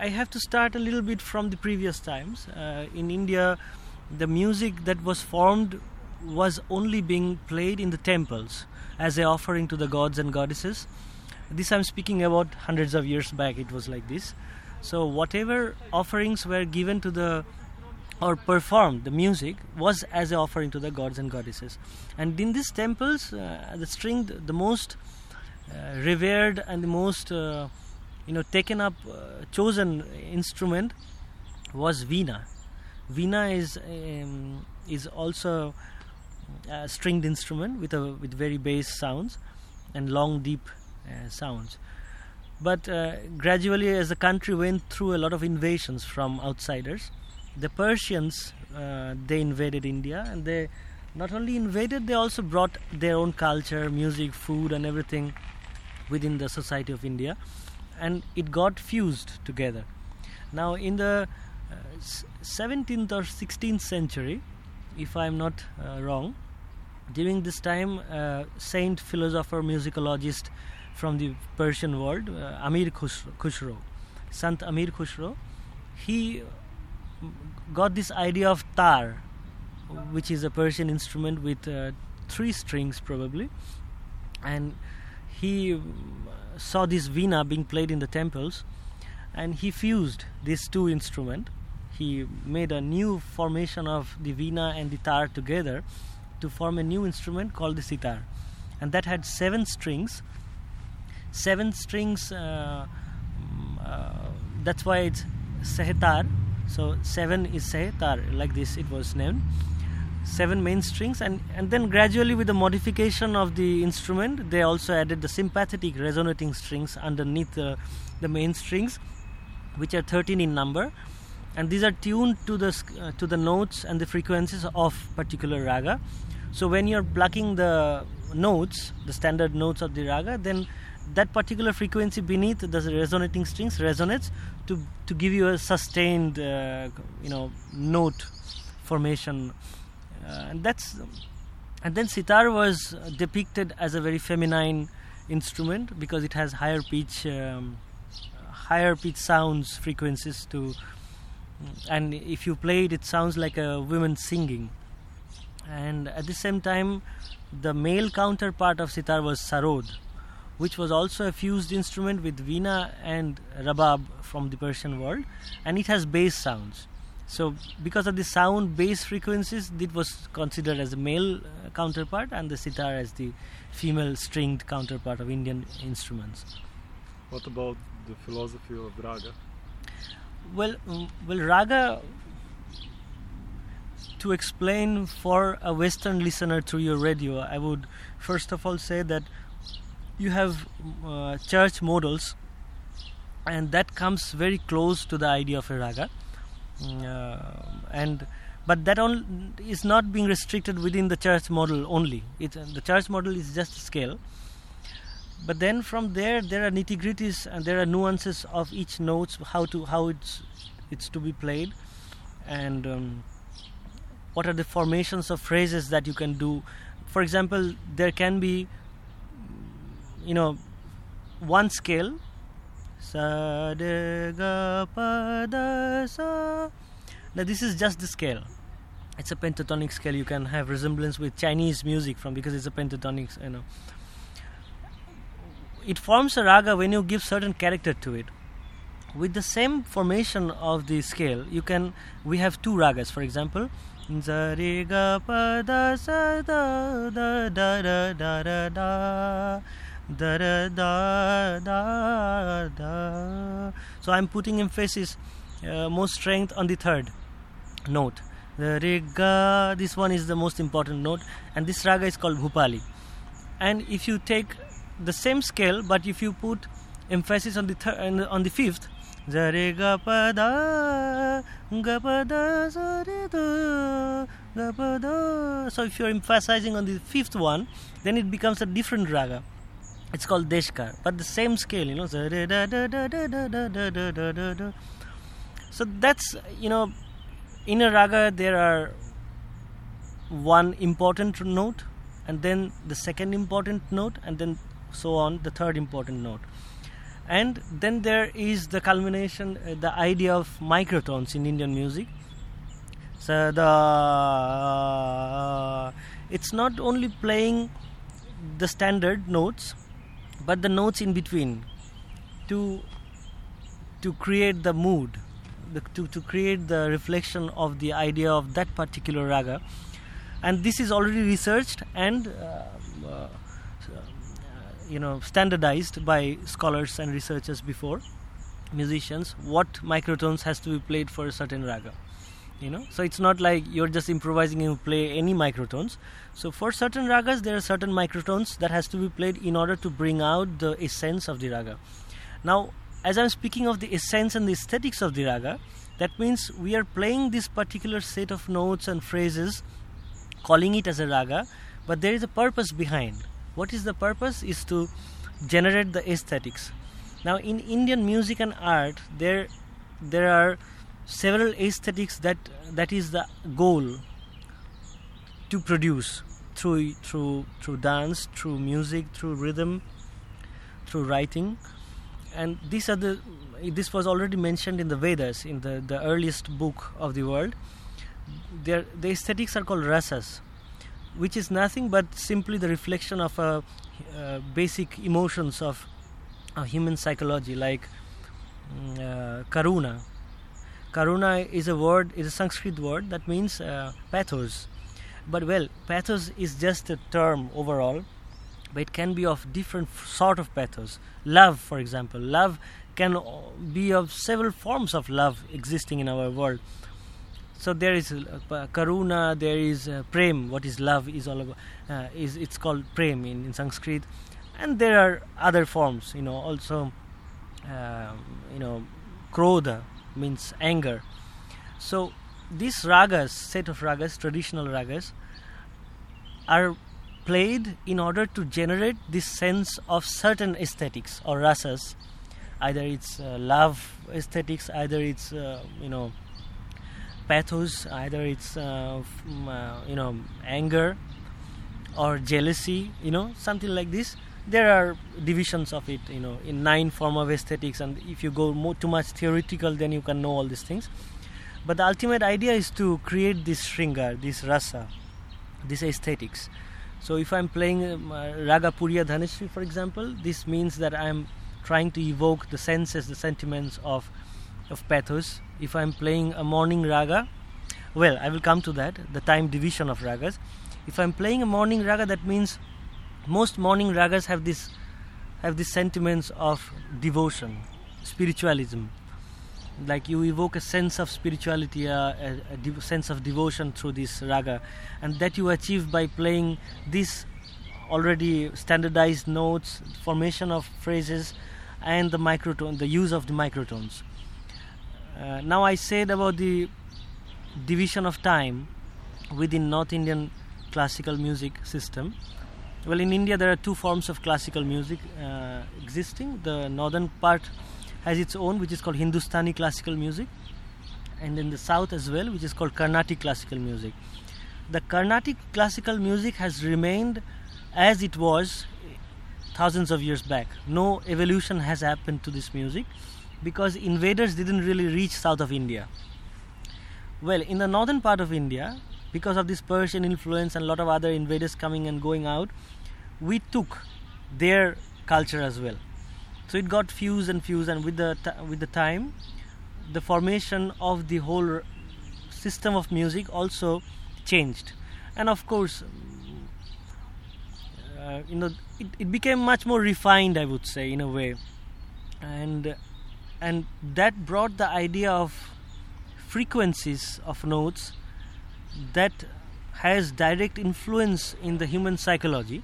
I have to start a little bit from the previous times. Uh, in India, the music that was formed was only being played in the temples as a offering to the gods and goddesses. This I'm speaking about hundreds of years back. It was like this. So whatever offerings were given to the or performed, the music was as an offering to the gods and goddesses. And in these temples, uh, the string, the most uh, revered and the most uh, you know taken up uh, chosen instrument was veena. Veena is um, is also a stringed instrument with a with very bass sounds and long deep uh, sounds. But uh, gradually as the country went through a lot of invasions from outsiders the persians uh, they invaded india and they not only invaded they also brought their own culture music food and everything within the society of india and it got fused together. Now in the uh, 17th or 16th century if i'm not uh, wrong during this time uh, saint philosopher musicologist from the persian world uh, amir khusro sant amir khusro he got this idea of tar which is a persian instrument with uh, three strings probably. And he saw this veena being played in the temples and he fused these two instruments. He made a new formation of the veena and the tar together to form a new instrument called the sitar. And that had seven strings. Seven strings uh, uh, that's why it's sehetar. So seven is sehetar like this it was named seven main strings and, and then gradually with the modification of the instrument they also added the sympathetic resonating strings underneath the, the main strings which are 13 in number. And these are tuned to the uh, to the notes and the frequencies of particular raga. So when you're plucking the notes the standard notes of the raga then that particular frequency beneath the resonating strings resonates to to give you a sustained uh, you know note formation and that's and then sitar was depicted as a very feminine instrument because it has higher pitch um, higher pitch sounds frequencies to and if you play it it sounds like a woman singing. And at the same time the male counterpart of sitar was sarod which was also a fused instrument with veena and rabab from the persian world. And it has bass sounds so, because of the sound bass frequencies, it was considered as a male uh, counterpart, and the sitar as the female stringed counterpart of Indian instruments. What about the philosophy of raga? Well, mm, well, raga. To explain for a Western listener through your radio, I would first of all say that you have uh, church models, and that comes very close to the idea of a raga and but that all is not being restricted within the church model only. It, the church model is just a scale. But then from there, there are nitty gritties and there are nuances of each notes, how to how it's it's to be played, and um, what are the formations of phrases that you can do. For example, there can be, you know, one scale Sa de ga pa da sa. Now this is just the scale. It's a pentatonic scale. You can have resemblance with Chinese music from because it's a pentatonic. You know, it forms a raga when you give certain character to it. With the same formation of the scale, you can. We have two ragas, for example. Da da da da da da da da da da da da. So I'm putting emphasis, uh, more strength on the third note. The riga, this one is the most important note, and this raga is called Bhupali. And if you take the same scale, but if you put emphasis on the third on the fifth, the riga pa da ga pa da sa re da ga pa da. So if you're emphasizing on the fifth one, then it becomes a different raga it's called deshkar but the same scale you know so that's you know in a raga there are one important note and then the second important note and then so on the third important note and then there is the culmination uh, the idea of microtones in indian music so the uh, it's not only playing the standard notes but the notes in between to to create the mood the, to, to create the reflection of the idea of that particular raga. And this is already researched and uh, uh, you know standardized by scholars and researchers before musicians what microtones has to be played for a certain raga you know? So it's not like you're just improvising and play any microtones. So for certain ragas there are certain microtones that has to be played in order to bring out the essence of the raga. Now as i'm speaking of the essence and the aesthetics of the raga that means we are playing this particular set of notes and phrases calling it as a raga but there is a purpose behind. What is the purpose? Is to generate the aesthetics. Now in indian music and art there there are several aesthetics that that is the goal to produce through through through dance through music through rhythm through writing. And these are the this was already mentioned in the vedas in the the earliest book of the world. There the aesthetics are called rasas which is nothing but simply the reflection of a, uh, basic emotions of a human psychology like mm, uh, karuna Karuna is a word, is a Sanskrit word that means uh, pathos. But well, pathos is just a term overall, but it can be of different sort of pathos. Love, for example, love can be of several forms of love existing in our world. So there is uh, karuna, there is uh, prem. What is love is all about. Uh, is it's called prem in, in Sanskrit, and there are other forms. You know, also, um, you know, krodha means anger. So these ragas, set of ragas, traditional ragas, are played in order to generate this sense of certain aesthetics or rasas. Either it's uh, love aesthetics, either it's uh, you know pathos, either it's uh, f- uh, you know anger or jealousy, you know something like this there are divisions of it you know in nine form of aesthetics and if you go more, too much theoretical then you can know all these things. But the ultimate idea is to create this shringar this rasa this aesthetics. So if i'm playing um, uh, raga puriya dhaneshri for example this means that i'm trying to evoke the senses the sentiments of of pathos. If i'm playing a morning raga well i will come to that the time division of ragas. If i'm playing a morning raga that means most morning ragas have this have these sentiments of devotion, spiritualism. Like you evoke a sense of spirituality, uh, a, a de- sense of devotion through this raga, and that you achieve by playing these already standardized notes, formation of phrases, and the microtone, the use of the microtones. Uh, now I said about the division of time within North Indian classical music system well, in India, there are two forms of classical music uh, existing. The northern part has its own, which is called Hindustani classical music, and in the south as well, which is called Carnatic classical music. The Carnatic classical music has remained as it was thousands of years back. No evolution has happened to this music because invaders didn't really reach south of India. Well, in the northern part of India, because of this Persian influence and a lot of other invaders coming and going out, we took their culture as well. So it got fused and fused, and with the t- with the time, the formation of the whole system of music also changed, and of course, uh, you know, it, it became much more refined. I would say, in a way, and and that brought the idea of frequencies of notes that has direct influence in the human psychology